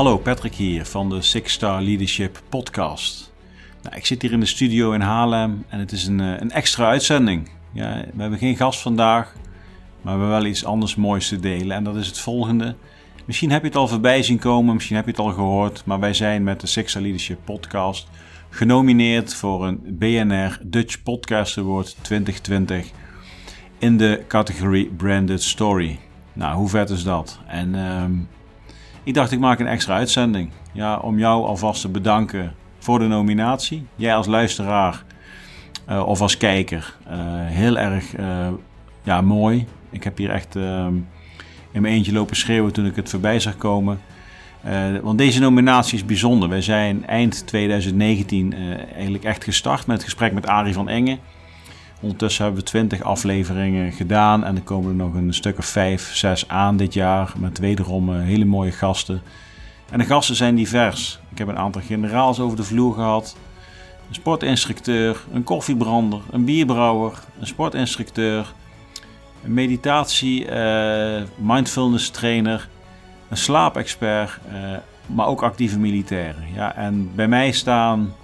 Hallo, Patrick hier van de Six Star Leadership Podcast. Nou, ik zit hier in de studio in Haarlem en het is een, eh, een extra uitzending. Ja, we hebben geen gast vandaag, maar we hebben wel iets anders moois te delen. En dat is het volgende. Misschien heb je het al voorbij zien komen, misschien heb je het al gehoord, maar wij zijn met de Six Star Leadership Podcast genomineerd voor een BNR Dutch Podcast Award 2020 in de categorie Branded Story. Nou, hoe vet is dat? En ehm, ik dacht, ik maak een extra uitzending. Ja, om jou alvast te bedanken voor de nominatie. Jij als luisteraar uh, of als kijker. Uh, heel erg uh, ja, mooi. Ik heb hier echt ehm, in mijn eentje lopen schreeuwen toen ik het voorbij zag komen. want deze nominatie is bijzonder. Wij zijn eind 2019 eigenlijk echt gestart met het gesprek met Arie van Engen. Ondertussen hebben we 20 afleveringen gedaan en er komen er nog een stuk of 5, 6 aan dit jaar met wederom uh, hele mooie gasten. En de gasten zijn divers. Ik heb een aantal generaals over de vloer gehad, een sportinstructeur, een koffiebrander, een bierbrouwer, een sportinstructeur, een meditatie, uh, mindfulness trainer, een slaapexpert, uh, maar ook actieve militairen. Ja, en bij mij staan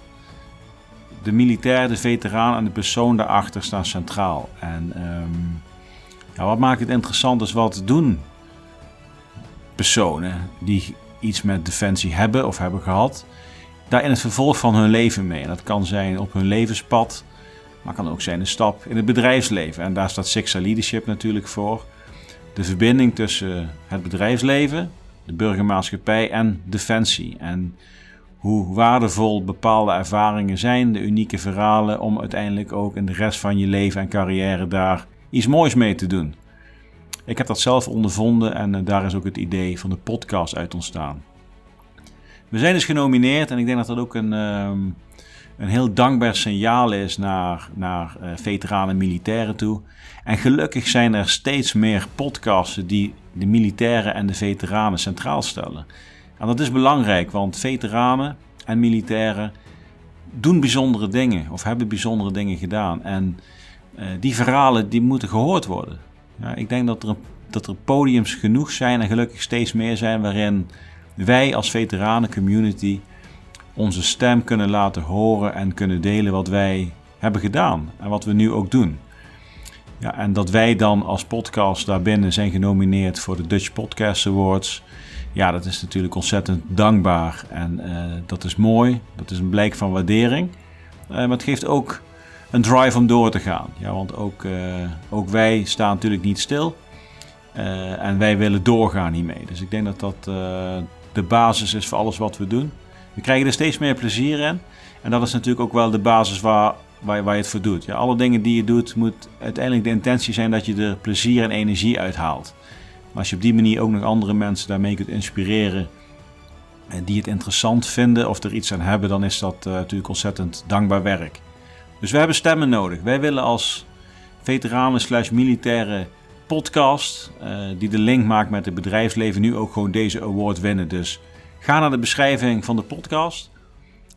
de militair, de veteraan en de persoon daarachter staan centraal. En um, ja, wat maakt het interessant is wat doen personen die iets met defensie hebben of hebben gehad, daar in het vervolg van hun leven mee. En dat kan zijn op hun levenspad, maar kan ook zijn een stap in het bedrijfsleven. En daar staat Sixa Leadership natuurlijk voor. De verbinding tussen het bedrijfsleven, de burgermaatschappij en defensie. En hoe waardevol bepaalde ervaringen zijn, de unieke verhalen, om uiteindelijk ook in de rest van je leven en carrière daar iets moois mee te doen. Ik heb dat zelf ondervonden en eh, daar is ook het idee van de podcast uit ontstaan. We zijn dus genomineerd en ik denk dat dat ook een, ehm, een heel dankbaar signaal is naar, naar uh, veteranen en militairen toe. En gelukkig zijn er steeds meer podcasten die de militairen en de veteranen centraal stellen. En dat is belangrijk, want veteranen en militairen doen bijzondere dingen of hebben bijzondere dingen gedaan. En uh, die verhalen die moeten gehoord worden. Ja, ik denk dat er, dat er podiums genoeg zijn en gelukkig steeds meer zijn waarin wij als veteranencommunity onze stem kunnen laten horen en kunnen delen wat wij hebben gedaan en wat we nu ook doen. Ja, en dat wij dan als podcast daarbinnen zijn genomineerd voor de Dutch Podcast Awards ja, dat is natuurlijk ontzettend dankbaar. En uh, dat is mooi. Dat is een blijk van waardering. Uh, maar het geeft ook een drive om door te gaan. Ja, want ook, uh, ook wij staan natuurlijk niet stil. en wij willen doorgaan hiermee. Dus ik denk dat dat de basis is voor alles wat we doen. We krijgen er steeds meer plezier in. En dat is natuurlijk ook wel de basis waar, waar, waar je het voor doet. Ja, alle dingen die je doet, moet uiteindelijk de intentie zijn dat je er plezier en energie uit haalt. Maar als je op die manier ook nog andere mensen daarmee kunt inspireren en die het interessant vinden of er iets aan hebben, dan is dat uh, natuurlijk ontzettend dankbaar werk. Dus we hebben stemmen nodig. Wij willen als veteranen slash militaire podcast, uh, die de link maakt met het bedrijfsleven, nu ook gewoon deze award winnen. Dus ga naar de beschrijving van de podcast.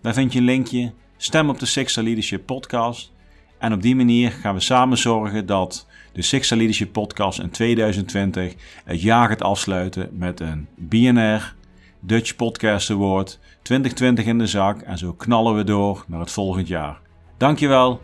Daar vind je een linkje. Stem op de Sixer Leadership podcast. En op die manier gaan we samen zorgen dat de Sixer Leadership Podcast in 2020 het jaar gaat afsluiten met een BNR Dutch Podcast Award 2020 in de zak. En zo knallen we door naar het volgend jaar. Dankjewel